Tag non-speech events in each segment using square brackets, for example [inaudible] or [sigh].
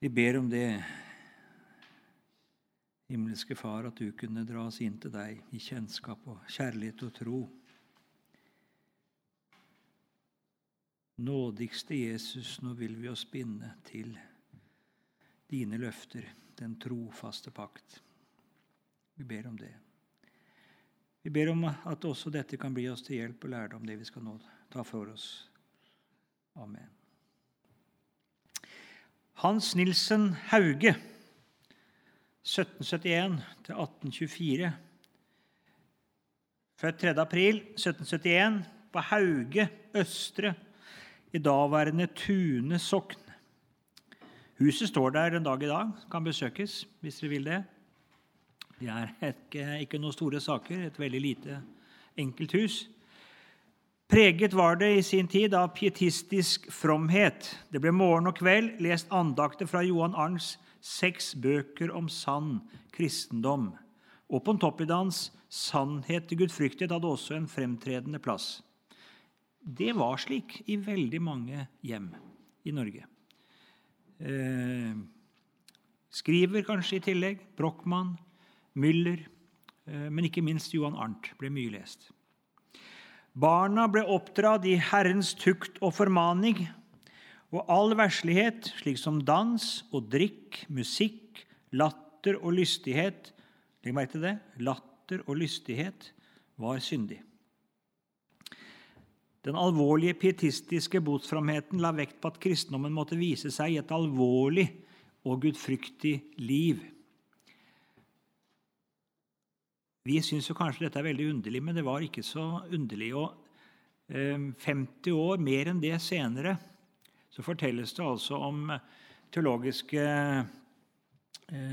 Vi ber om det, himmelske Far, at du kunne dra oss inn til deg i kjennskap og kjærlighet og tro. Nådigste Jesus, nå vil vi oss binde til dine løfter, den trofaste pakt. Vi ber om det. Vi ber om at også dette kan bli oss til hjelp og lærdom, det vi skal nå ta for oss. Amen. Hans Nilsen Hauge, 1771 1824. Født 3. april 1771 på Hauge Østre i daværende Tune sokn. Huset står der en dag i dag, kan besøkes hvis dere vil det. Det er ikke, ikke noen store saker, et veldig lite, enkelt hus. Preget var det i sin tid av pietistisk fromhet. Det ble morgen og kveld lest andakter fra Johan Arns seks bøker om sann kristendom. Og Pontoppidans sannhet til gudfryktighet hadde også en fremtredende plass. Det var slik i veldig mange hjem i Norge. Eh, skriver kanskje i tillegg. Brochmann, Müller, eh, men ikke minst Johan Arnt ble mye lest. Barna ble oppdratt i Herrens tukt og formaning, og all verslighet, slik som dans og drikk, musikk, latter og lystighet Legg merke til det. Latter og lystighet var syndig. Den alvorlige pietistiske botsframheten la vekt på at kristendommen måtte vise seg i et alvorlig og gudfryktig liv. Vi syns kanskje dette er veldig underlig, men det var ikke så underlig. Og 50 år, mer enn det senere, så fortelles det altså om teologiske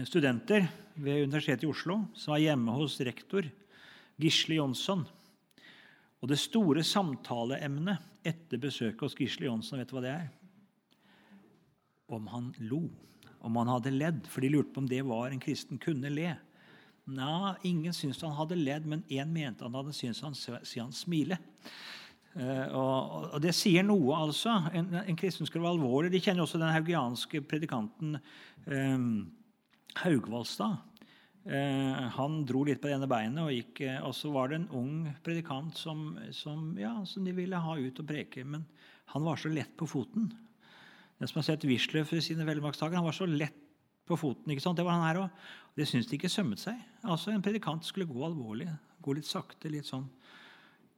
studenter ved Universitetet i Oslo som var hjemme hos rektor Gisle Jonsson. Og det store samtaleemnet etter besøket hos Gisle Jonsson, vet du hva det er? Om han lo. Om han hadde ledd. For de lurte på om det var en kristen kunne le. Nei, ingen syntes han hadde ledd, men én mente han hadde syntes han siden han smile. Uh, og, Det sier noe, altså. En, en kristen skulle være alvorlig. De kjenner også den haugianske predikanten um, Haugvaldstad. Uh, han dro litt på det ene beinet, og, gikk, og så var det en ung predikant som, som, ja, som, de ville ha ut og preke. Men han var så lett på foten. Den som har sett Wisløff i sine velmaktsdager, han var så lett på foten. ikke sant? Det var han her òg. Det syntes de ikke sømmet seg. Altså En predikant skulle gå alvorlig, gå litt sakte. litt sånn.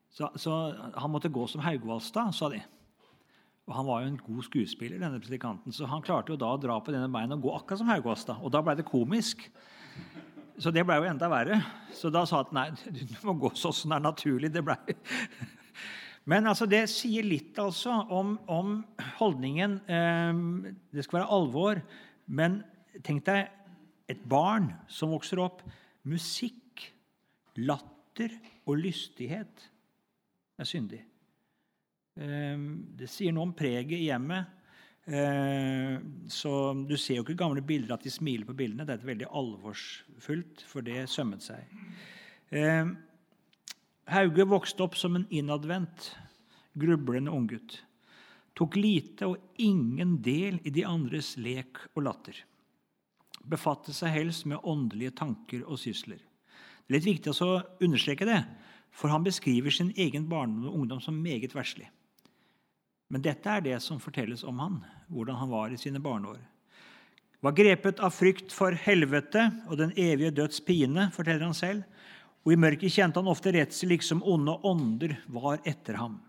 Så, så han måtte gå som Haugvaldstad, sa de. Og Han var jo en god skuespiller, denne predikanten, så han klarte jo da å dra på denne beina og gå akkurat som Haugvaldstad. Og da ble det komisk. Så det ble jo enda verre. Så da sa han nei, du må gå sånn som det er naturlig. Det ble... Men altså, det sier litt altså om, om holdningen. Det skal være alvor. Men tenk deg et barn som vokser opp. Musikk, latter og lystighet er syndig. Ehm, det sier noe om preget i hjemmet. Ehm, så Du ser jo ikke gamle bilder at de smiler på bildene. Det er et veldig alvorsfullt, for det sømmet seg. Ehm, Hauge vokste opp som en innadvendt, grublende unggutt. Tok lite og ingen del i de andres lek og latter befatte seg helst med åndelige tanker og sysler. Det er litt viktig å understreke det, for han beskriver sin egen barndom og ungdom som meget verslig. Men dette er det som fortelles om han, hvordan han var i sine barneår. Var grepet av frykt for helvete og den evige døds pine, forteller han selv, og i mørket kjente han ofte redsel liksom onde ånder var etter ham.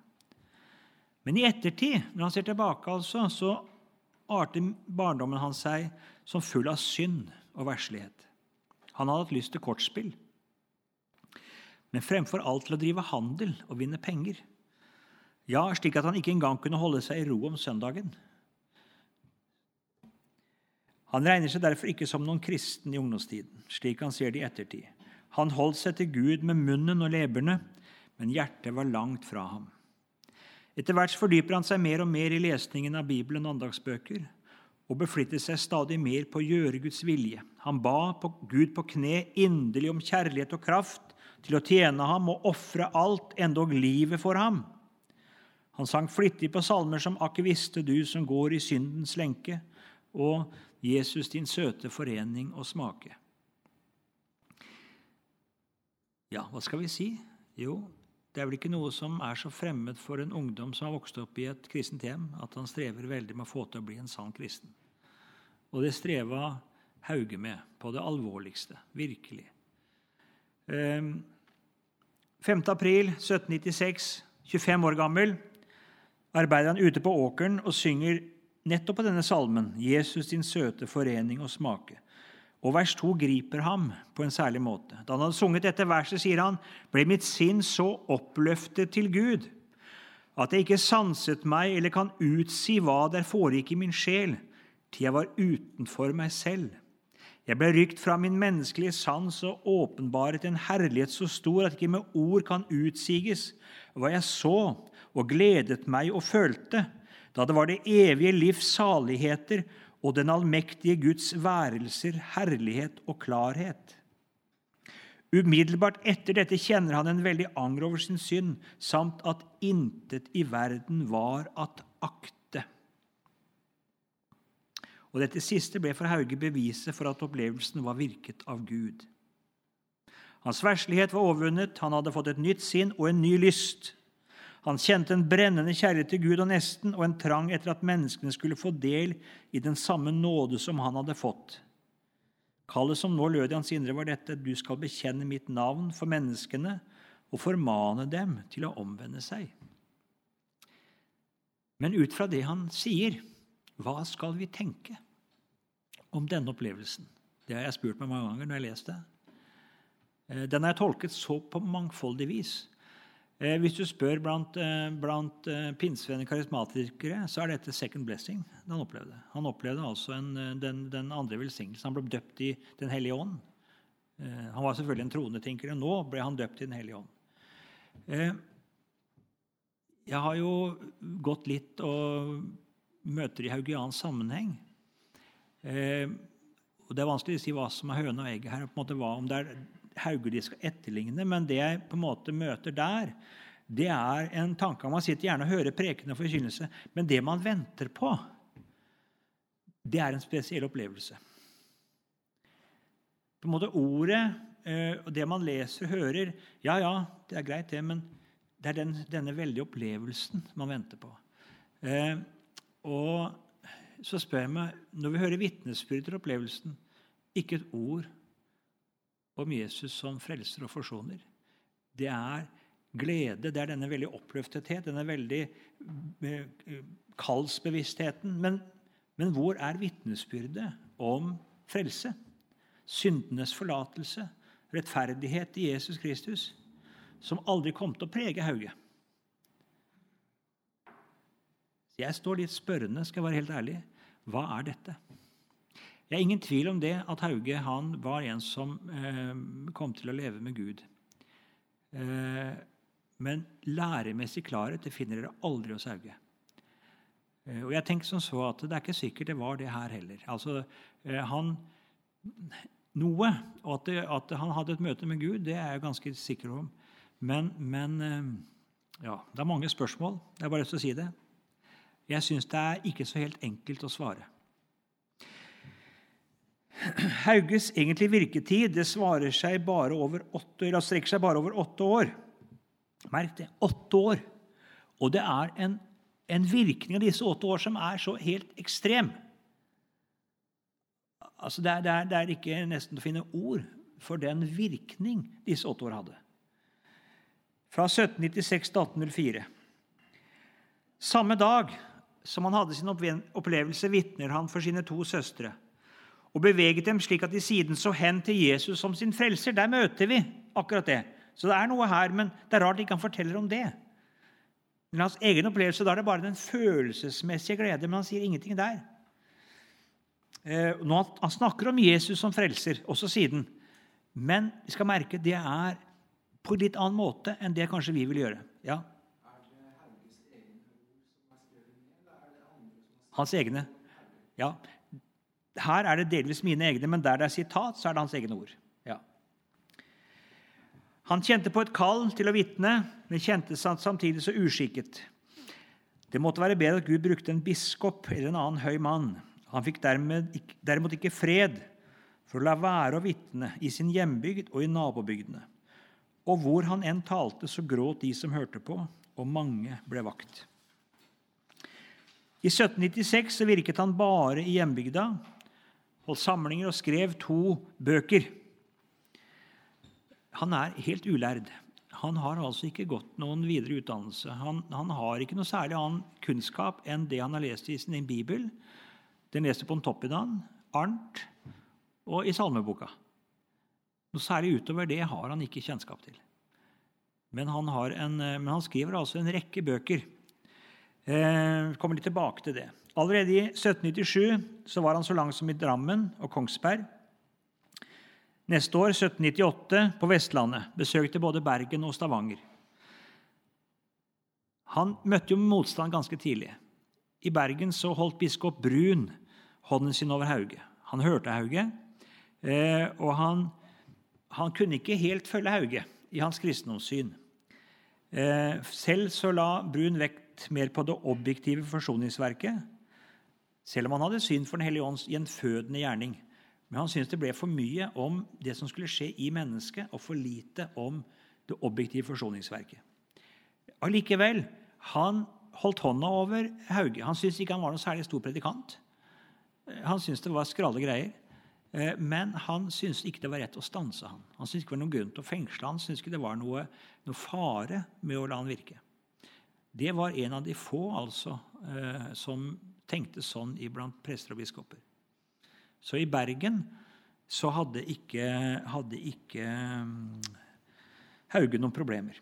Men i ettertid, når han ser tilbake, altså, så arter barndommen hans seg som full av synd og verslighet. Han hadde hatt lyst til kortspill, men fremfor alt til å drive handel og vinne penger. Ja, slik at han ikke engang kunne holde seg i ro om søndagen. Han regner seg derfor ikke som noen kristen i ungdomstiden, slik han ser det i ettertid. Han holdt seg til Gud med munnen og leppene, men hjertet var langt fra ham. Etter hvert fordyper han seg mer og mer i lesningen av Bibelen og andagsbøker og beflittet seg stadig mer på å gjøre Guds vilje. Han ba på Gud på kne inderlig om kjærlighet og kraft til å tjene ham og ofre alt, endog livet for ham. Han sang flittig på salmer som 'Akk visste du som går i syndens lenke', og Jesus, din søte forening og smake. Ja, hva skal vi si? Jo, det er vel ikke noe som er så fremmed for en ungdom som har vokst opp i et kristent hjem, at han strever veldig med å få til å bli en sann kristen. Og det streva Hauge med på det alvorligste. Virkelig. 5. Ehm, april 1796, 25 år gammel, arbeider han ute på åkeren og synger nettopp på denne salmen, 'Jesus, din søte forening og smake'. Og vers 2 griper ham på en særlig måte. Da han hadde sunget dette verset, sier han, ble mitt sinn så oppløftet til Gud at jeg ikke sanset meg eller kan utsi hva der foregikk i min sjel, til jeg var utenfor meg selv. Jeg ble rykt fra min menneskelige sans og åpenbaret en herlighet så stor at ikke med ord kan utsiges hva jeg så og gledet meg og følte, da det var det evige livs saligheter og den allmektige Guds værelser, herlighet og klarhet. Umiddelbart etter dette kjenner han en veldig anger over sin synd, samt at intet i verden var at akte. Og Dette siste ble for Hauge beviset for at opplevelsen var virket av Gud. Hans verslighet var overvunnet, han hadde fått et nytt sinn og en ny lyst. Han kjente en brennende kjærlighet til Gud og nesten, og en trang etter at menneskene skulle få del i den samme nåde som han hadde fått. Kallet som nå lød i hans indre, var dette du skal bekjenne mitt navn for menneskene og formane dem til å omvende seg. Men ut fra det han sier, hva skal vi tenke om denne opplevelsen? Det har jeg spurt meg mange ganger når jeg har lest det. Eh, den jeg tolket så på mangfoldig vis. Eh, hvis du spør blant, eh, blant eh, pinsevenner karismatikere, så er dette second blessing han opplevde. Han opplevde altså en, den, den, andre velsignelsen. Han ble døpt i Den hellige ånd. Han var selvfølgelig en troende tenker, og nå ble han døpt i Den hellige ånd. Jeg har jo gått litt og møter i haugiansk sammenheng. Og Det er vanskelig å si hva som er høne og egget her. på en måte hva, om det er Hauge de skal etterligne, men det jeg på en måte møter der, det er en tanke Man sitter gjerne og hører prekende forkynnelse, men det man venter på, det er en spesiell opplevelse. På en måte Ordet eh, og det man leser og hører, ja, ja, det er greit, det, men det er den, denne veldige opplevelsen man venter på. Eh, og så spør jeg meg, når vi hører vitnesbyrd til opplevelsen, ikke et ord om Jesus som frelser og forsoner. Det er glede, det er denne veldig oppløftethet, denne veldig eh, kallsbevisstheten. Men, men hvor er vitnesbyrdet om frelse? Syndenes forlatelse, rettferdighet i Jesus Kristus, som aldri kom til å prege Hauge. Jeg står litt spørrende, skal jeg være helt ærlig. Hva er dette? Det er ingen tvil om det at Hauge han var en som eh, kom til å leve med Gud. Eh, men læremessig klarhet det finner dere aldri hos Hauge. Eh, og jeg tenker som så at Det er ikke sikkert det var det her heller. Altså, eh, han, Noe, og at, det, at, han hadde et møte med Gud, det er jeg ganske sikker om. Men, men eh, ja, det er mange spørsmål. Det er bare lyst til å si det. Jeg syns det er ikke så helt enkelt å svare. Hauges egentlige virketid det svarer seg bare over åtte, eller strekker seg bare over åtte år. Merk det åtte år. Og det er en, en virkning av disse åtte år som er så helt ekstrem. Altså det, er, det, er, det er ikke nesten å finne ord for den virkning disse åtte år hadde. Fra 1796 til 1804. Samme dag som han hadde sin opplevelse, vitner han for sine to søstre og beveget dem slik at de siden så hen til Jesus som sin frelser. Der møter vi akkurat det. Så det er noe her, men det er rart ikke han forteller om det. Men hans egen opplevelse da er det bare den følelsesmessige glede, men han sier ingenting der. Eh, nå, han snakker om Jesus som frelser, også siden. Men vi skal merke det er på litt annen måte enn det kanskje vi vil gjøre. Ja. Hans egne. Ja, her er det delvis mine egne, men der det er sitat, så er det hans egne ord. Ja. Han kjente på et kall til å vitne, men kjente seg samtidig så uskikket. Det måtte være bedre at Gud brukte en biskop eller en annen høy mann. Han fikk derimot ikke fred for å la være å vitne i sin hjembygd og i nabobygdene. Og hvor han enn talte, så gråt de som hørte på, og mange ble vakt. I 1796 så virket han bare i hjembygda, holdt samlinger og skrev to bøker. Han er helt ulærd. Han har altså ikke gått noen videre utdannelse. Han, han, har ikke noe særlig annen kunnskap enn det han har lest i sin bibel. Den leste på Pontoppidan, Arnt og i salmeboka. Noe særlig utover det har han ikke kjennskap til. Men han, en, men han skriver altså en rekke bøker. Eh, kommer litt tilbake til det. Allerede i 1797 så var han så langt som i Drammen og Kongsberg. Neste år, 1798, på Vestlandet, besøkte både Bergen og Stavanger. Han møtte jo motstand ganske tidlig. I Bergen så holdt biskop Brun hånden sin over Hauge. Han hørte Hauge, eh, og han, han kunne ikke helt følge Hauge i hans kristendomssyn. Eh, selv så la Brun vekt mer på det objektive forsoningsverket, selv om han hadde synd for Den hellige ånds gjenfødende gjerning. Men han syntes det ble for mye om det som skulle skje i mennesket, og for lite om det objektive forsoningsverket. Allikevel, han holdt hånda over Hauge. Han syntes ikke han var noen særlig stor predikant. Han syntes det var skrale greier. Eh, men han syntes ikke det var rett å stanse han. Han syntes ikke det var noen grunn til å fengsle han. syntes ikke det var noe, noe, fare med å la han virke. Det var en av de få altså, eh, som tenkte sånn iblant prester og biskoper. Så i Bergen så hadde ikke, hadde ikke mm, Hauge noen problemer.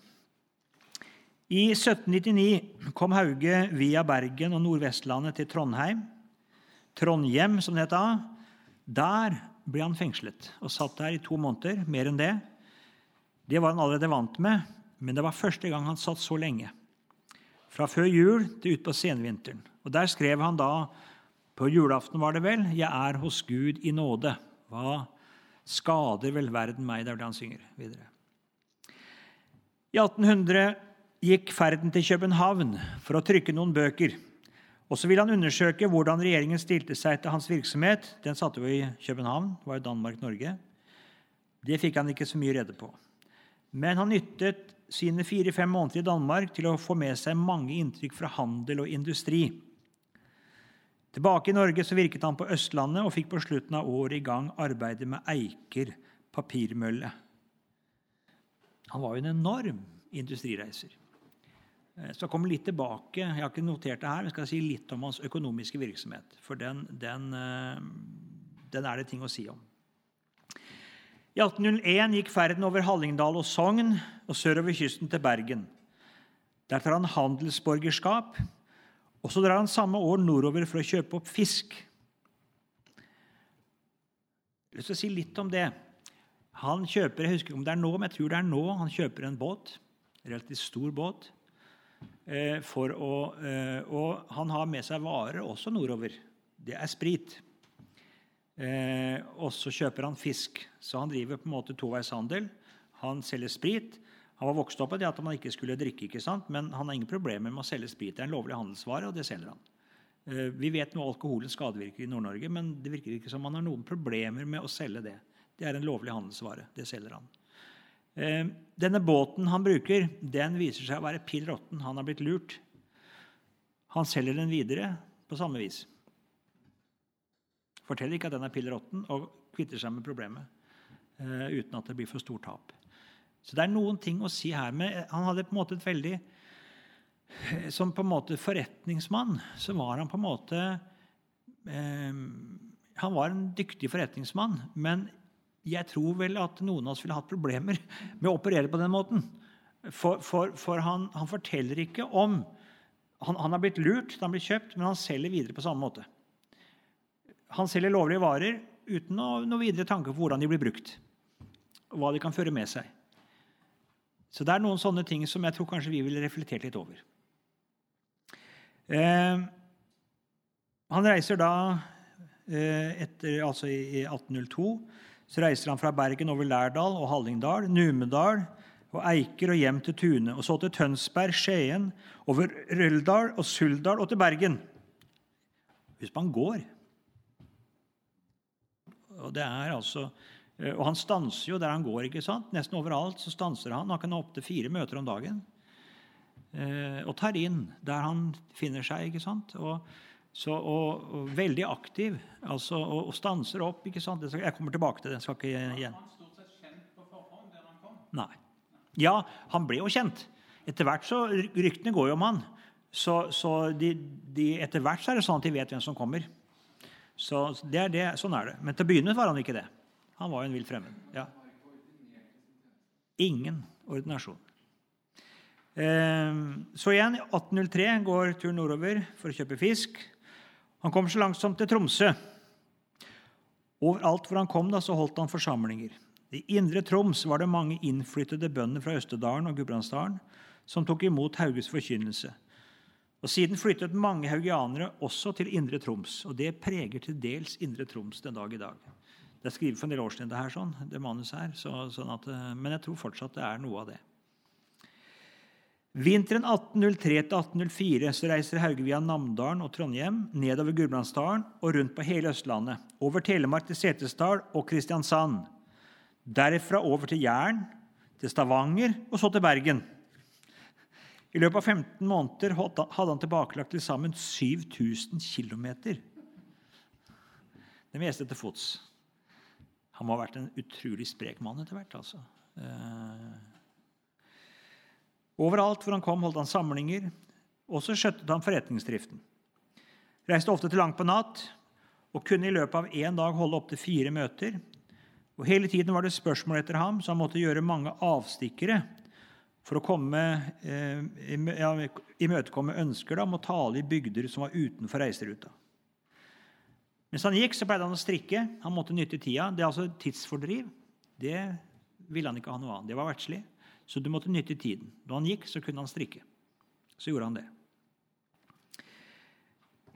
I 1799 kom Hauge via Bergen og Nordvestlandet til Trondheim. Trondhjem, som det het da. Der ble han fengslet og satt der i to måneder. Mer enn det. Det var han allerede vant med, men det var første gang han satt så lenge. Fra før jul til utpå senvinteren. Og Der skrev han da på julaften var det vel 'Jeg er hos Gud i nåde'. Hva skader vel verden meg? Det er det han synger videre. I 1800 gikk ferden til København for å trykke noen bøker. Og så ville han undersøke hvordan regjeringen stilte seg til hans virksomhet. Den satte jo i København, det var i Danmark-Norge. Det fikk han ikke så mye rede på. Men han nyttet sine fire-fem måneder i Danmark til å få med seg mange inntrykk fra handel og industri. Tilbake i Norge så virket han på Østlandet og fikk på slutten av året i gang arbeidet med Eiker papirmølle. Han var jo en enorm industrireiser. Eh, så kommer litt tilbake jeg har ikke notert det her, men skal si litt om hans økonomiske virksomhet. For den, den, eh, den er det ting å si om. I 1801 gikk ferden over Hallingdal og Sogn og sørover kysten til Bergen. Der tar han handelsborgerskap og Så drar han samme år nordover for å kjøpe opp fisk. Jeg vil si litt om det. Han kjøper jeg husker om det er nå, men jeg tror det er nå, han kjøper en båt. En relativt stor båt. Eh, å, eh, og han har med seg varer også nordover. Det er sprit. Eh, og så kjøper han fisk. Så han driver på en måte toveishandel. Han selger sprit, han var vokst opp med det at man ikke skulle drikke, ikke sant? men han har ingen problemer med å selge sprit. Det er en lovlig handelsvare, og det selger han. Eh, vi vet nå alkoholens skadevirker i Nord-Norge, men det virker ikke som han har noen problemer med å selge det. Det er en lovlig handelsvare. Det selger han. Eh, denne båten han bruker, den viser seg å være pill råtten. Han har blitt lurt. Han selger den videre på samme vis. Forteller ikke at den er pill råtten, og kvitter seg med problemet eh, uten at det blir for stort tap. Så det er noen ting å si her. Men han hadde på en måte et veldig Som på en måte forretningsmann så var han på en måte eh, Han var en dyktig forretningsmann, men jeg tror vel at noen av oss ville hatt problemer med å operere på den måten. For, for, for han, han, forteller ikke om han, han har blitt lurt, han har blitt kjøpt, men han selger videre på samme måte. Han selger lovlige varer uten noe, videre tanke på hvordan de blir brukt, og hva de kan føre med seg. Så det er noen sånne ting som jeg tror kanskje vi ville reflektert litt over. Eh, han reiser da eh, etter, altså i, 1802 så reiser han fra Bergen over Lærdal og Hallingdal, Numedal og Eiker og hjem til Tune. Og så til Tønsberg, Skien, over Røldal og Suldal og til Bergen. På han går. Og, det er altså, eh, og han stanser jo der han går. ikke sant? Nesten overalt så stanser han. Han kan ha opptil fire møter om dagen. Eh, og tar inn der han finner seg. ikke sant? Og, så, og, og veldig aktiv. altså, og, og, stanser opp. ikke sant? Jeg kommer tilbake til det. jeg skal ikke igjen. Var han stort sett kjent på forhånd der han kom? Nei. Ja, han ble jo kjent. Etter hvert så Ryktene går jo om han. Så, så de, de, etter hvert så er det sånn at de vet hvem som kommer. Så det er det, Sånn er det. Men til å begynne var han ikke det. Han var jo en vill fremmed. Ja. Ingen ordinasjon. Ehm, så igjen, i 1803 går turen nordover for å kjøpe fisk. Han kommer så langt som til Tromsø. Overalt hvor han kom, da, så holdt han forsamlinger. I Indre Troms var det mange innflyttede bønder fra Østerdalen og Gudbrandsdalen som tok imot Hauges forkynnelse. Og Siden flyttet mange haugianere også til Indre Troms, og det preger til dels Indre Troms den dag i dag. Det er skrevet for en del år siden, det her, sånn, det manuset her, så, sånn at, eh, men jeg tror fortsatt det er noe av det. Vinteren 1803-1804 så reiser Hauge via Namdalen og Trondheim, nedover Gudbrandsdalen og rundt på hele Østlandet, over Telemark til Setesdal og Kristiansand. Derfra over til Jæren, til Stavanger og så til Bergen. I løpet av 15 måneder hadde han tilbakelagt til sammen 7000 km. Det meste til fots. Han må ha vært en utrolig sprek mann etter hvert. altså. Eh, Overalt hvor han kom, holdt han samlinger. Og så skjøttet han forretningsdriften. Reiste ofte til langt på natt og kunne i løpet av én dag holde opptil fire møter. Og Hele tiden var det spørsmål etter ham, så han måtte gjøre mange avstikkere for å komme, eh, ja, imøtekomme ønsker om å tale i bygder som var utenfor reiseruta. Mens han gikk, så pleide han å strikke. Han måtte nytte tida. Det er altså tidsfordriv. Det ville han ikke ha noe av. Det var verdslig. Så du måtte nytte tiden. Da han gikk, så kunne han strikke. Så gjorde han det.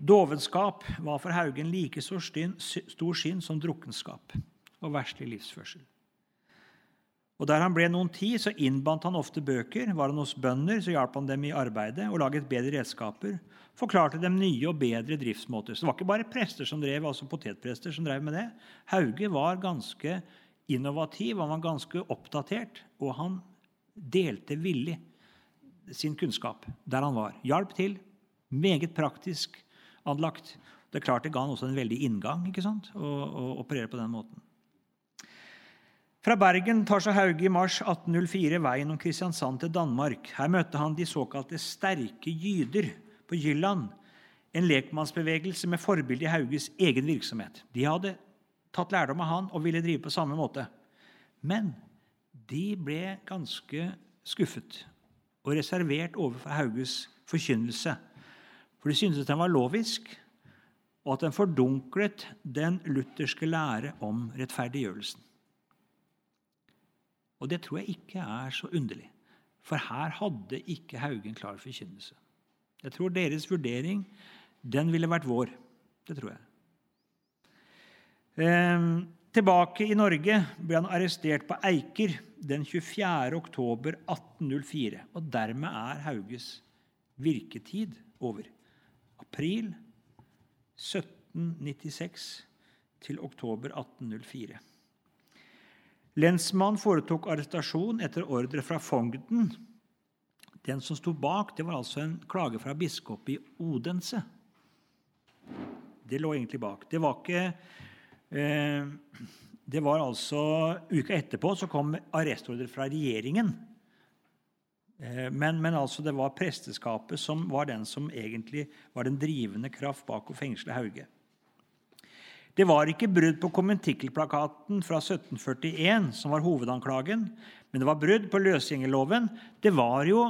Dovenskap var for Haugen like så stor synd som drukkenskap og verstlig livsførsel. Og Der han ble noen tid, så innbandt han ofte bøker. Var han hos bønder, så hjalp han dem i arbeidet og laget bedre redskaper. Forklarte dem nye og bedre driftsmåter. Så det var ikke bare prester som drev, altså potetprester som drev med det. Hauge var ganske innovativ, han var ganske oppdatert, og han delte villig sin kunnskap der han var. Hjalp til. Meget praktisk anlagt. Det er klart det ga han også en veldig inngang ikke sant? Å, operere på den måten. Fra Bergen tar seg Hauge i mars 1804 veien om Kristiansand til Danmark. Her møtte han de såkalte sterke jyder på Jylland. En lekmannsbevegelse med forbilde i Hauges egen virksomhet. De hadde tatt lærdom av han og ville drive på samme måte. Men de ble ganske skuffet og reservert overfor Hauges forkynnelse. For de syntes den var lovisk, og at den fordunklet den lutherske lære om rettferdiggjørelsen. Og det tror jeg ikke er så underlig, for her hadde ikke Haugen klar forkynnelse. Jeg tror deres vurdering den ville vært vår. Det tror jeg. Ehm, tilbake i Norge ble han arrestert på Eiker den 24. oktober 1804. Og dermed er Hauges virketid over. April 1796 til oktober 1804. Lensmannen foretok arrestasjon etter ordre fra fogden. Den som sto bak, det var altså en klage fra biskop i Odense. Det lå egentlig bak. Det var ikke eh, det var altså Uka etterpå så kom arrestordre fra regjeringen. Eh, men, men, altså det var presteskapet som var den som egentlig var den drivende kraft bak å fengsle Hauge. Det var ikke brudd på kommentikkelplakaten fra 1741 som var hovedanklagen, men det var brudd på løsgjengerloven. Det var jo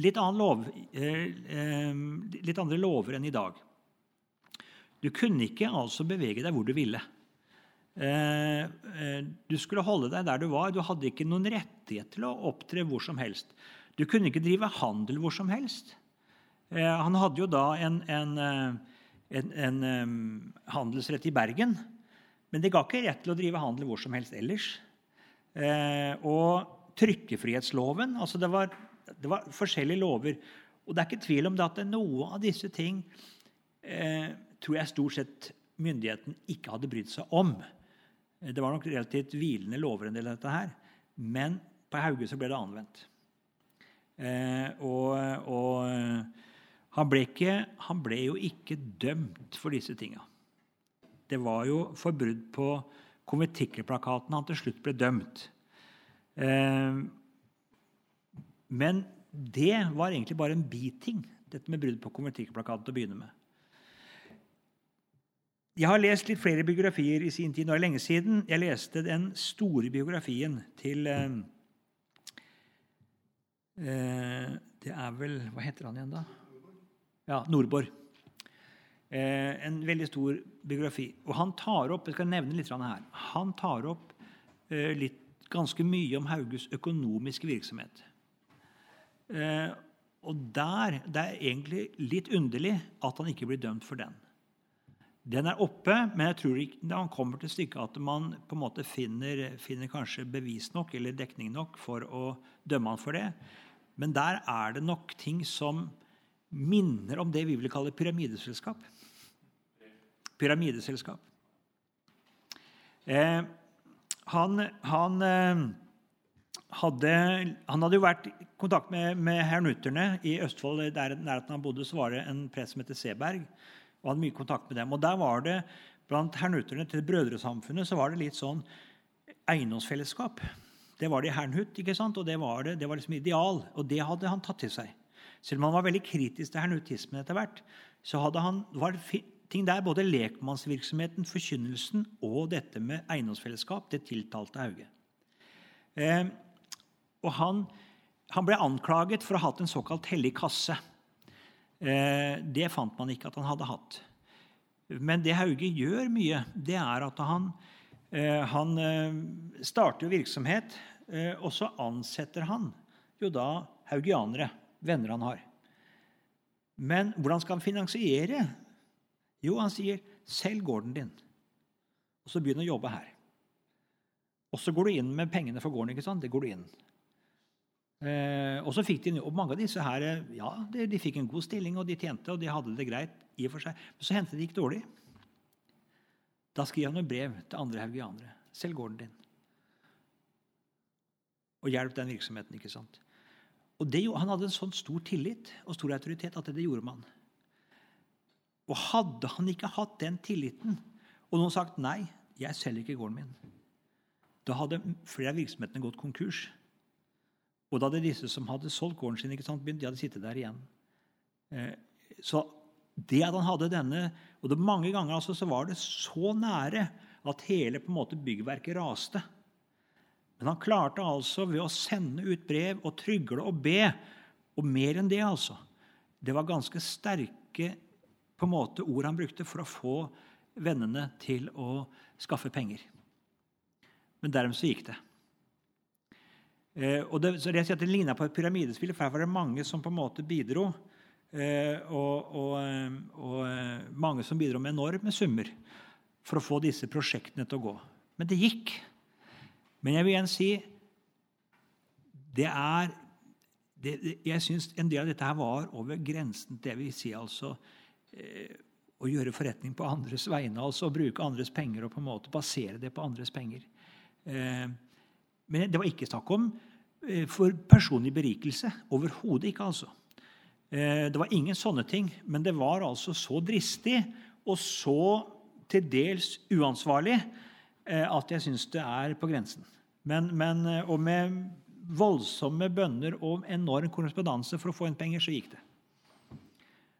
litt, lov, eh, eh, litt andre lover enn i dag. Du kunne ikke altså bevege deg hvor du ville. Eh, du skulle holde deg der du var. Du hadde ikke noen rettighet til å opptre hvor som helst. Du kunne ikke drive handel hvor som helst. Han hadde jo da en, en, en, en handelsrett i Bergen, men det ga ikke rett til å drive handel hvor som helst ellers. Og trykkefrihetsloven altså det var, det var forskjellige lover. Og det er ikke tvil om det at noe av disse ting eh, tror jeg stort sett myndigheten ikke hadde brydd seg om. Det var nok relativt hvilende lover, en del av dette her. Men på Hauge så ble det anvendt. Eh, og, og han, ble ikke, han ble jo ikke dømt for disse tinga. Det var jo for brudd på konventikkelplakaten han til slutt ble dømt. Eh, men det var egentlig bare en biting, dette med brudd på konventikkelplakaten til å begynne med. Jeg har lest litt flere biografier i sin tid. Nå er det lenge siden. Jeg leste den store biografien til eh, eh, Det er vel Hva heter han igjen, da? Ja, Nordborg. Eh, en veldig stor biografi. Og han tar opp jeg skal nevne litt her, han tar opp eh, litt, ganske mye om Hauges økonomiske virksomhet. Eh, og der, Det er egentlig litt underlig at han ikke blir dømt for den. Den er oppe, men jeg tror ikke da han kommer til stykket at man på en måte finner, finner kanskje bevis nok eller dekning nok for å dømme han for det. Men der er det nok ting som minner om det vi vil kalle pyramideselskap. Pyramideselskap. Eh, han, han, eh, hadde, han, hadde, jo vært i kontakt med, med hernutterne i Østfold. Der nærheten han bodde, så var det en prest som heter Seberg og hadde mye kontakt med dem. Og der var det, Blant hernutterne til brødresamfunnet så var det litt sånn eiendomsfellesskap. Det var det i Hernhut, ikke sant? og det var, det, det var liksom ideal. Og det hadde han tatt til seg. Selv om han var veldig kritisk til hernutismen etter hvert, så hadde han, var det ting der, både lekmannsvirksomheten, forkynnelsen og dette med eiendomsfellesskap, det tiltalte Hauge. Eh, og han, han ble anklaget for å ha hatt en såkalt hellig kasse. Eh, det fant man ikke at han hadde hatt. Men det Hauge gjør mye, det er at han, eh, han eh, starter virksomhet, og så ansetter han jo da haugianere, venner han har. Men hvordan skal han finansiere? Jo, han sier 'selg gården din', og så begynn å jobbe her. Og så går du inn med pengene for gården. ikke sant? Det går du inn. Eh, og så fikk de, og Mange av disse her, ja, de, de, fikk en god stilling, og de tjente, og de hadde det greit. i og for seg. Men så hendte det gikk dårlig. Da skriver han et brev til andre haugianere. Selg gården din. Og hjelp den virksomheten. ikke sant? Og det, Han hadde en sånn stor tillit og stor autoritet at det gjorde man. Og hadde han ikke hatt den tilliten, og noen sagt nei, jeg selger ikke gården min, da hadde flere av virksomhetene gått konkurs. Og da hadde disse som hadde solgt gården sin, ikke sant, de hadde sittet der igjen. Eh, så det at han hadde denne Og mange ganger altså, så var det så nære at hele på en måte byggverket raste. Men han klarte altså ved å sende ut brev og trygle og be, og mer enn det, altså. Det var ganske sterke på en måte ord han brukte for å få vennene til å skaffe penger. Men dermed så gikk det. Eh, og det, så det, det ligna på et pyramidespill, for her var det mange som på en måte bidro. Eh, og, og, eh, og, eh, mange som bidro med enorme summer for å få disse prosjektene til å gå. Men det gikk. Men jeg vil igjen si det er det, Jeg syns en del av dette her var over grensen til det vil si altså eh, å gjøre forretning på andres vegne. altså Å bruke andres penger og på en måte basere det på andres penger. Eh, men det var ikke snakk om Eh, for personlig berikelse. Overhodet ikke, altså. Eh, det var ingen sånne ting, men det var altså så dristig og så til dels uansvarlig at jeg syns det er på grensen. Men, men, og med voldsomme bønner og enorm korrespondanse for å få inn penger, så gikk det.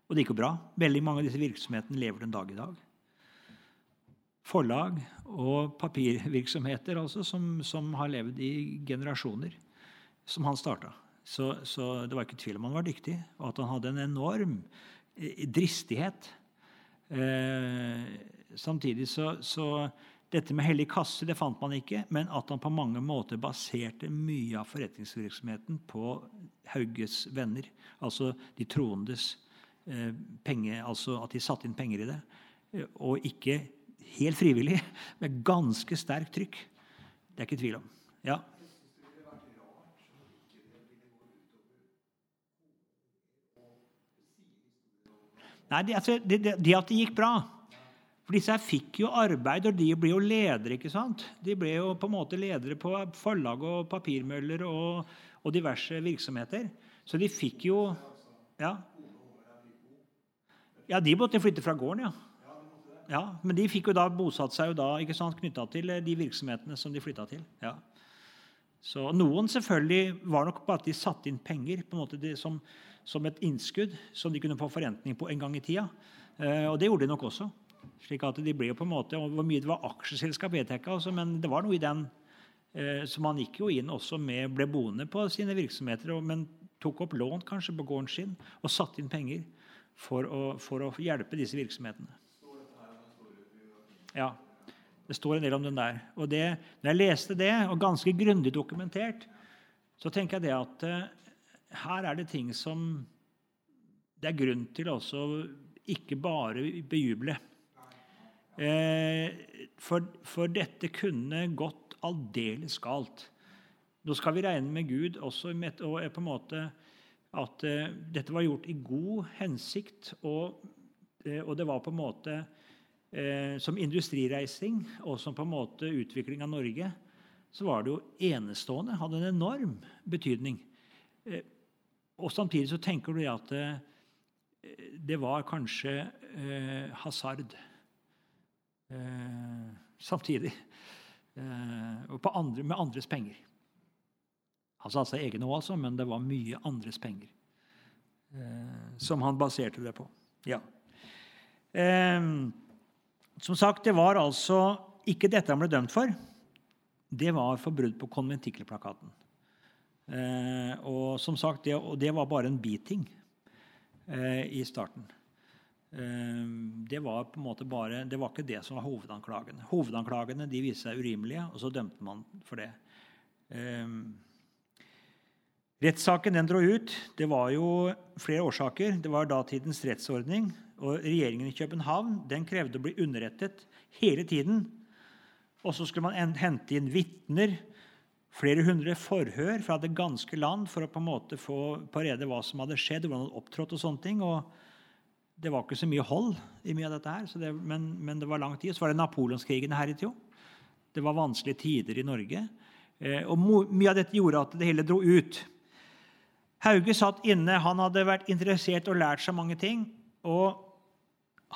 Og det gikk jo bra. Veldig mange av disse virksomhetene lever den dag i dag. Forlag og papirvirksomheter altså, som, som har levd i generasjoner som han starta. Så, så, det var ikke tvil om han var dyktig, og at han hadde en enorm eh, dristighet. Eh, samtidig så, så, Dette med hellig kasse det fant man ikke, men at han på mange måter baserte mye av forretningsvirksomheten på Hauges venner, altså de troendes eh, penger, altså at de satte inn penger i det. Eh, og ikke helt frivillig, [laughs] med ganske sterkt trykk. Det er ikke tvil om. Ja. Nei, det, altså, det, det, det, at det gikk bra For disse her fikk jo arbeid, og de ble jo ledere. ikke sant? De ble jo på en måte ledere på forlag og papirmøller og, og diverse virksomheter. Så de fikk jo Ja, ja de måtte flytte fra gården, ja. ja. Men de fikk jo da bosatt seg jo da, ikke sant, knytta til de virksomhetene som de flytta til. ja. Så Noen selvfølgelig var nok på at de satte inn penger på en måte det, som, som, et innskudd som de kunne få forrentning på en gang i tida. Eh, og det gjorde de nok også. Slik at de ble på en måte, Hvor mye det var aksjeselskap, vet jeg ikke, altså, men det var noe i den. Eh, så man gikk jo inn også med, ble boende på sine virksomheter, men tok opp lån kanskje på gården sin og satte inn penger for å, for å hjelpe disse virksomhetene. Ja, det står en del om den der. Og det, når jeg leste det, og ganske grundig dokumentert, så tenker jeg det at uh, her er det ting som det er grunn til også ikke bare bejuble. Eh, for, for, dette kunne gått aldeles galt. Nå skal vi regne med Gud også og på en måte at uh, dette var gjort i god hensikt, og, uh, og det var på en måte Som industrireising og som på en måte utvikling av Norge så var det jo enestående. Hadde en enorm betydning. og samtidig så tenker du at det var kanskje hasard. Eh, samtidig. Eh, og andre, med andres penger. Han sa seg egne òg, altså, men det var mye andres penger eh, som han baserte det på. Ja. som sagt, det var altså ikke dette han ble dømt for. Det var for brudd på konventikkelplakaten. og som sagt, det, og det var bare en biting i starten. Ehm, det var på en måte bare, det var ikke det som var hovedanklagene. Hovedanklagene de viste seg urimelige, og så dømte man for det. Um, rettssaken den dro ut. Det var jo flere årsaker. Det var datidens rettsordning. Og regjeringen i København den krevde å bli underrettet hele tiden. Og så skulle man hente inn vitner, flere hundre forhør fra det ganske land for å på en måte få på rede hva som hadde skjedd, hvordan man opptrådt og sånne ting. og det var ikke så mye hold i mye av dette, her, det, men, men, det var lang tid. Så var det napoleonskrigene her i tida. Det var vanskelige tider i Norge. Eh, og Mye av dette gjorde at det hele dro ut. Hauge satt inne. Han hadde vært interessert og lært seg mange ting. Og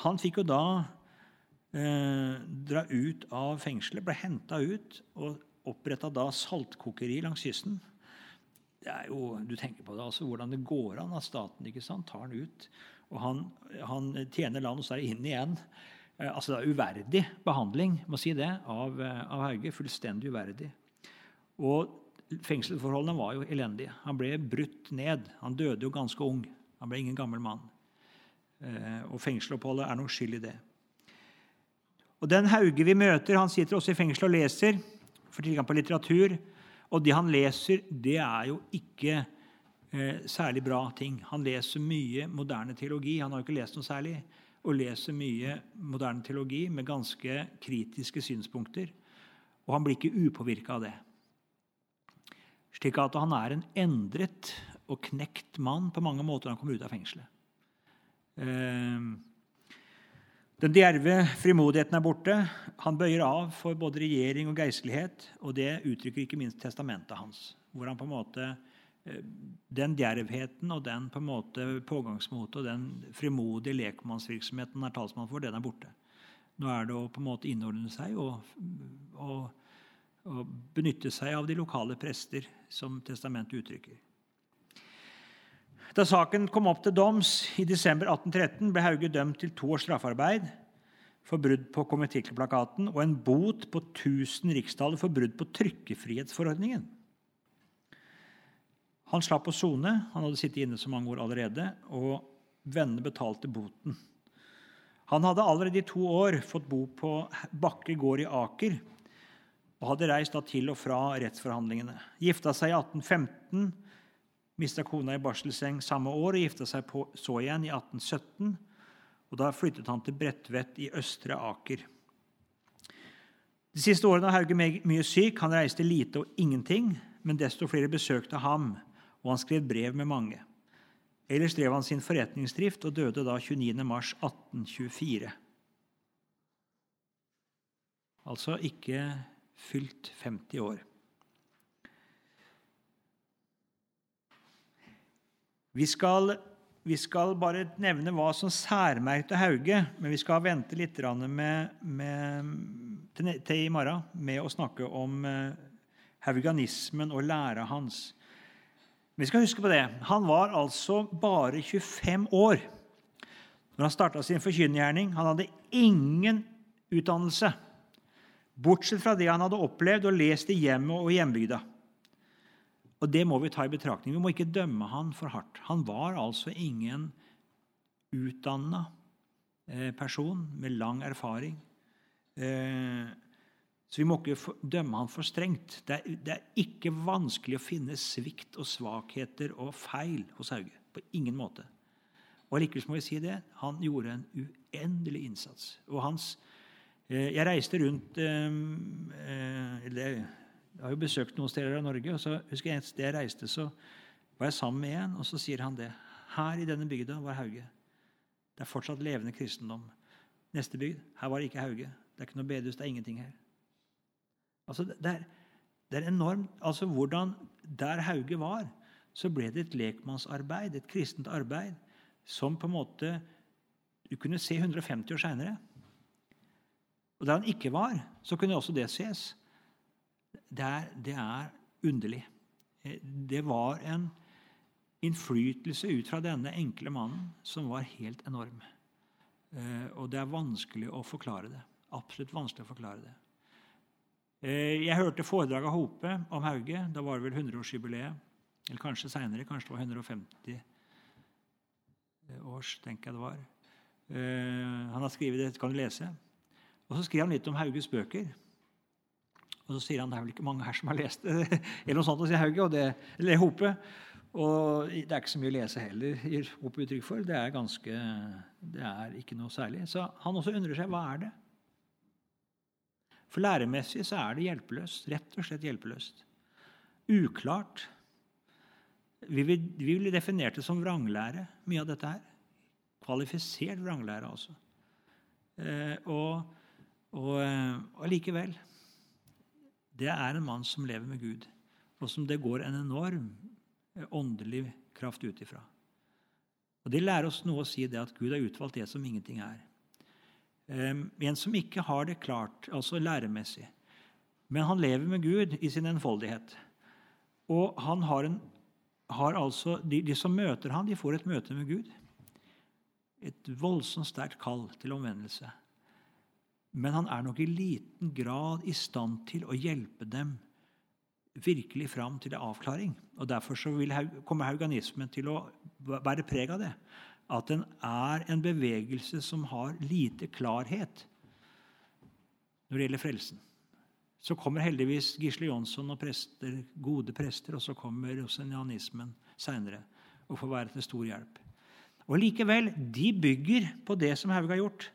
han fikk jo da eh, dra ut av fengselet, ble henta ut og oppretta da saltkokeri langs kysten. Det er jo, Du tenker på det, altså hvordan det går an at staten ikke sant, tar han ut og han, han tjener land og så er inn igjen. Eh, altså det er Uverdig behandling må si det, av, eh, av Hauge. Fullstendig uverdig. Og Fengselsforholdene var jo elendige. Han ble brutt ned. Han døde jo ganske ung. Han ble ingen gammel mann. Eh, og fengseloppholdet er nok skyld i det. Og Den Hauge vi møter, han sitter også i fengsel og leser, får tilgang på litteratur. Og det han leser, det er jo ikke eh, særlig bra ting. Han leser mye moderne teologi. Han har jo ikke lest noe særlig. Og leser mye moderne teologi med ganske kritiske synspunkter. Og han blir ikke upåvirka av det. Slik at han er en endret og knekt mann på mange måter han kommer ut av fengselet. Eh, den djerve frimodigheten er borte. Han bøyer av for både regjering og geistlighet. Og det uttrykker ikke minst testamentet hans, hvor han på en måte den djervheten og den på en måte pågangsmotet og den frimodige lekmannsvirksomheten han er talsmann for, den er borte. Nå er det å på en måte innordne seg og, og, og benytte seg av de lokale prester, som testamentet uttrykker. Da saken kom opp til doms i desember 1813, ble Hauge dømt til to års straffarbeid for brudd på konventikkelplakaten og en bot på 1000 riksdaler for brudd på trykkefrihetsforordningen. Han slapp å sone. Han hadde sittet inne så mange år allerede. Og vennene betalte boten. Han hadde allerede i to år fått bo på Bakke gård i Aker og hadde reist til og fra rettsforhandlingene. Gifta seg i 1815, mista kona i barselseng samme år og gifta seg på, så igjen i 1817. og Da flyttet han til Bredtvet i Østre Aker. De siste årene har Hauge mye syk. Han reiste lite og ingenting, men desto flere besøkte ham og han skrev brev med mange. Ellers drev han sin forretningsdrift og døde da 29.3.1824. Altså ikke fylt 50 år. Vi skal, vi skal bare nevne hva som særmerkte Hauge, men vi skal vente litt med, med, til, til, i morgen med å snakke om eh, og læra hans. Vi skal huske på det. Han var altså bare 25 år når han starta sin forkynnergjerning. Han hadde ingen utdannelse, bortsett fra det han hadde opplevd og lest i hjemmet og hjembygda. Og det må vi ta i betraktning. Vi må ikke dømme han for hardt. Han var altså ingen utdanna eh, person med lang erfaring. Eh, så vi må ikke dømme han for strengt. Det er, det er, ikke vanskelig å finne svikt og svakheter og feil hos Hauge. På ingen måte. Og likevel må vi si det. Han gjorde en uendelig innsats. Og hans eh, Jeg reiste rundt eller jeg har jo besøkt noen steder av Norge. og så husker jeg Et sted jeg reiste, så var jeg sammen med en, og så sier han det. Her i denne bygda var Hauge. Det er fortsatt levende kristendom. Neste bygd, her var det ikke Hauge. Det er ikke noe bedehus, det er ingenting her. Altså, det er, det er enormt. Altså, hvordan Der Hauge var, så ble det et lekmannsarbeid, et kristent arbeid, som på en måte du kunne se 150 år seinere. Og der han ikke var, så kunne også det ses det er, det er underlig. Eh, det var en innflytelse ut fra denne enkle mannen som var helt enorm. Eh, og det er vanskelig å forklare det. Absolutt vanskelig å forklare det. Eh, jeg hørte foredrag av Hope om Hauge. Da var det vel 100-årsjubileet. Eller kanskje seinere. Kanskje det var 150 års, tenker jeg det var. Han har skrevet det, kan du lese. Og så skriver han litt om Hauges bøker. Og så sier han det er vel ikke mange her som har lest det, [laughs] eller noe sånt, sier Hauge, og det, eller Hope. Og det er ikke så mye å lese heller, gir Hope uttrykk for. Det er ganske, det er ikke noe særlig. Så han også undrer seg hva er det For læremessig så er det hjelpeløst. Rett og slett hjelpeløst. Uklart. Vi vil, vi definert det som vranglære, mye av dette her. Kvalifisert vranglære, altså. Eh, og, eh, og likevel det er en mann som lever med Gud, og som det går en enorm eh, åndelig kraft ut ifra. Og Det lærer oss noe å si det at Gud har utvalgt det som ingenting er. En som ikke har det klart, altså læremessig, men han lever med Gud i sin enfoldighet. Og han har, en, har altså, de, de, som møter han, de får et møte med Gud. Et voldsomt sterkt kall til omvendelse. Men han er nok i liten grad i stand til å hjelpe dem virkelig fram til en avklaring. Og Derfor vil, kommer hauganismen til å bære preg av det. At den er en bevegelse som har lite klarhet når det gjelder frelsen. Så kommer heldigvis Gisle Jonsson og prester, gode prester, og så kommer rosenianismen seinere og får være til stor hjelp. Og Likevel, de bygger på det som Haug har gjort.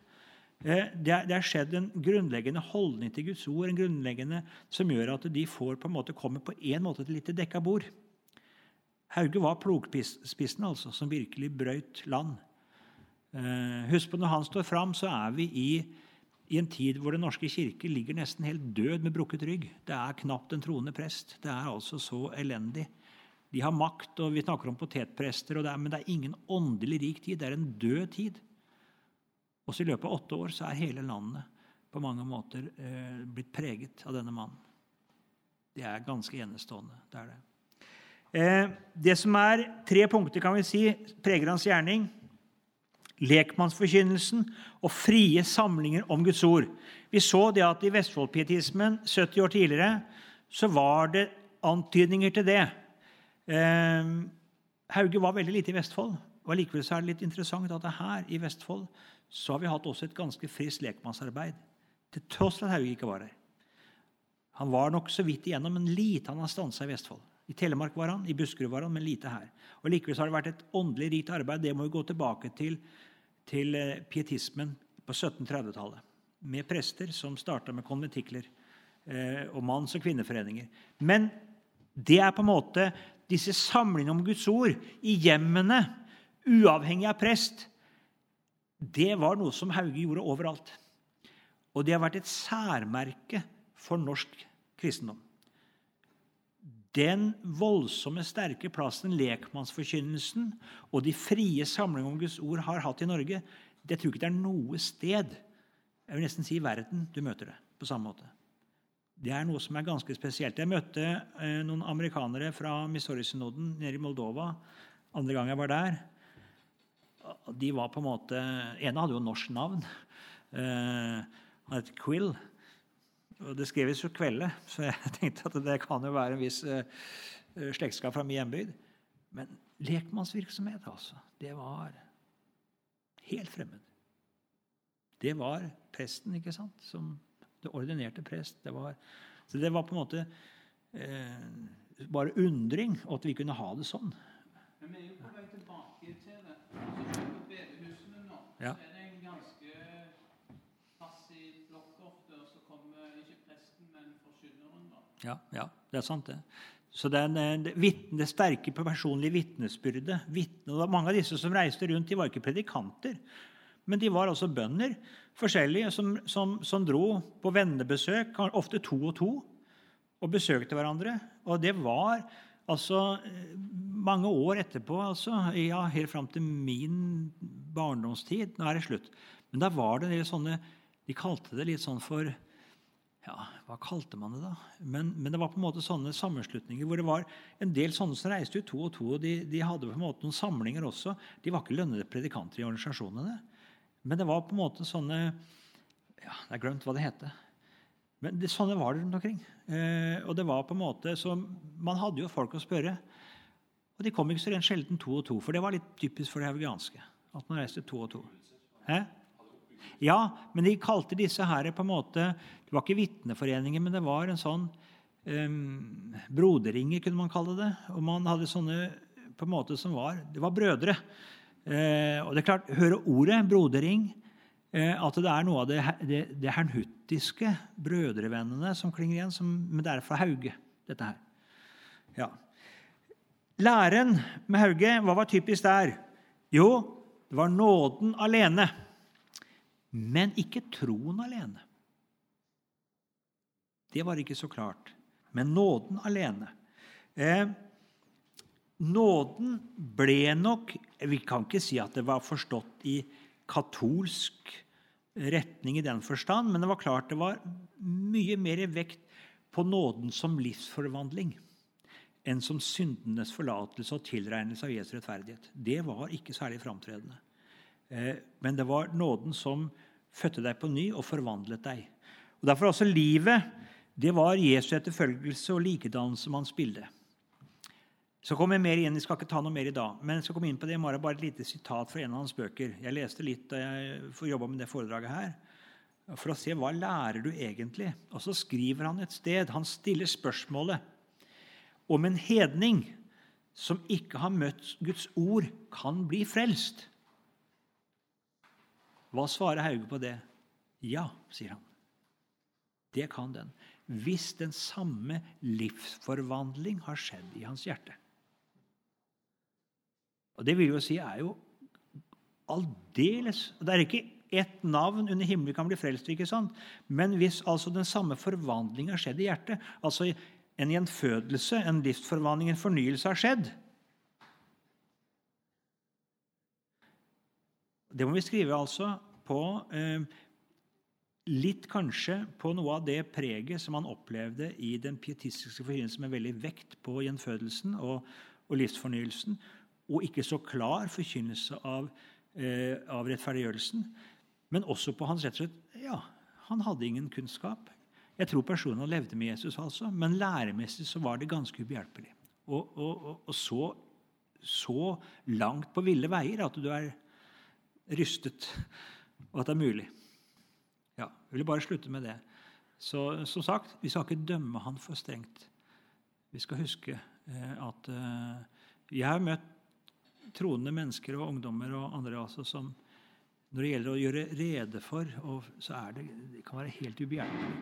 Eh, det har skjedd en grunnleggende holdning til Guds ord en grunnleggende som gjør at de får på en måte komme på en måte til litt dekka bord. Hauge var plogspissen altså, som virkelig brøyt land. Eh, husk på Når han står fram, så er vi i, i en tid hvor Den norske kirke ligger nesten helt død med brukket rygg. Det er knapt en troende prest. Det er altså så elendig. De har makt, og vi snakker om potetprester, det er, men det er ingen åndelig rik tid. Det er en død tid. Også i løpet av åtte år så er hele landet på mange måter eh, blitt preget av denne mannen. Det er ganske enestående. Det er det. Eh, det som er tre punkter kan vi si, preger hans gjerning. Lekmannsforkynnelsen og frie samlinger om Guds ord. Vi så det at i Vestfoldpietismen 70 år tidligere så var det antydninger til det. Eh, Hauge var veldig lite i Vestfold. og Likevel er det litt interessant at her i Vestfold så har vi hatt også et ganske friskt lekmannsarbeid. Til tross for at Hauge ikke var her. Han var nok så vidt igjennom, men lite han har stansa i Vestfold. I Telemark var han, i Buskerud var han, men lite her. Og Likevel har det vært et åndelig rikt arbeid. Det må vi gå tilbake til, til eh, pietismen på 1730-tallet. Med prester som starta med konventikler eh, og manns- og kvinneforeninger. Men det er på en måte disse samlingene om Guds ord i hjemmene, uavhengig av prest, det var noe som Hauge gjorde overalt. Og det har vært et særmerke for norsk kristendom. Den voldsomme, sterke plassen lekmannsforkynnelsen og de frie samlingene om Guds ord har hatt i Norge, det tror jeg ikke det er noe sted jeg vil nesten si i verden du møter det på samme måte. Det er noe som er ganske spesielt. Jeg møtte eh, noen amerikanere fra Missouri-synoden nede i Moldova andre gang jeg var der. De var på en måte, ene hadde jo norsk navn. Eh, han het Quill. Og det skreves jo Kvelde, så jeg [laughs] tenkte at det kan jo være en viss eh, slektskap fra min hjembygd. Men lekmannsvirksomhet, altså, det var helt fremmed. Det var presten, ikke sant? Som det ordinerte prest. Det var, så det var på en måte eh, bare undring at vi kunne ha det sånn. Men vi er jo på vei tilbake til det. Altså, på bedehusene nå Ja. så er det en ganske passiv flokk ofte, og så kommer ikke presten, men forkynneren, da. Ja, ja, det er sant, det. Så det, en- det, vitne, det sterke personlige vitnesbyrdet vitne, Mange av disse som reiste rundt, de var ikke predikanter. Men de var også bønder, forskjellige, som, som, som dro på vennebesøk, ofte to og to, og besøkte hverandre. Og det var altså eh, mange år etterpå, altså, ja, helt fram til min barndomstid. Nå er det slutt. Men da var det en del sånne De kalte det litt sånn for ja, hva kalte man det da? Men, men det var på en måte sånne sammenslutninger hvor det var en del sånne som reiste ut to og to. og de, de hadde på en måte noen samlinger også. De var ikke lønnede predikanter i organisasjonene. Men det var på en måte sånne ja, Jeg har glemt hva det heter. Men det, sånne var det rundt omkring. Eh, og det var på en måte, så Man hadde jo folk å spørre. Og de kom ikke så rent sjelden to og to, for det var litt typisk for det haugianske. At man reiste to og to. Hæ? Ja, men de kalte disse her på en måte Det var ikke vitneforeninger, men det var en sånn um, broderinger, kunne man kalle det. Og man hadde sånne på en måte som var Det var brødre. Eh, og det er klart, Høre ordet brodering, eh, at det er noe av det, det, det hernhuttiske brødrevennene som klinger igjen, som, men det er fra Hauge, dette her. Ja. Læren med Hauge, hva var typisk der? Jo, det var nåden alene. Men ikke troen alene. Det var ikke så klart. Men nåden alene. Eh, nåden ble nok Vi kan ikke si at det var forstått i katolsk retning i den forstand, men det var klart det var mye mer vekt på nåden som livsforvandling enn som syndenes forlatelse og tilregnelse av Jesu rettferdighet. Det var ikke særlig framtredende. Eh, men det var nåden som fødte deg på ny og forvandlet deg. Og Derfor også livet det var Jesu etterfølgelse og likedannelse hans bilde. Så kommer jeg mer igjen, Jeg skal ikke ta noe mer i dag, men jeg skal komme inn på det i. Bare et lite sitat fra en av hans bøker. Jeg leste litt da jeg jobba med det foredraget her. For å se hva lærer du egentlig. Og så skriver han et sted. Han stiller spørsmålet om en hedning som ikke har møtt Guds ord, kan bli frelst. Hva svarer Hauge på det? Ja, sier han. Det kan den. Hvis den samme livsforvandling har skjedd i hans hjerte. Og Det vil jo si er jo aldeles Det er ikke ett navn under himmelen kan bli frelst, ikke sant? men hvis altså den samme forvandling har skjedd i hjertet, altså en gjenfødelse, en livsforvandling, en fornyelse har skjedd Det må vi skrive altså på eh, litt kanskje på noe av det preget som han opplevde i den pietistiske forkynnelsen med veldig vekt på gjenfødelsen og, og livsfornyelsen, og ikke så klar forkynnelse av, eh, av rettferdiggjørelsen. Men også på hans rett og slett Ja, han hadde ingen kunnskap. Jeg tror personen levde med Jesus, altså, men læremessig så var det ganske ubehjelpelig. Og, og, og så, så langt på ville veier at du er rystet, og at det er mulig. Ja, Jeg vil bare slutte med det. Så som sagt, vi skal ikke dømme han for strengt. Vi skal huske eh, at eh, jeg har møtt troende mennesker og ungdommer og andre altså som når det gjelder å gjøre rede for, så er det, det kan være helt ubehjelpelig.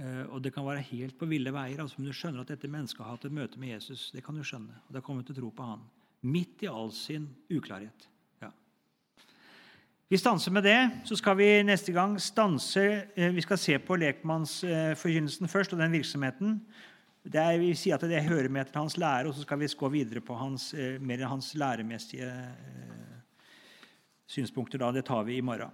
Eh, og det kan være helt på ville veier. altså om du skjønner at dette mennesket har hatt et møte med Jesus. Det kan du skjønne. Og det har kommet til å tro på han. Midt i all sin uklarhet. Vi stanser med det. Så skal vi neste gang stanse eh, Vi skal se på lekmannsforkynnelsen først og den virksomheten. Det er, vi sier at det hører med til hans lære, og så skal vi gå videre på hans, eh, mer hans læremessige eh, synspunkter. da. Det tar vi i morgen.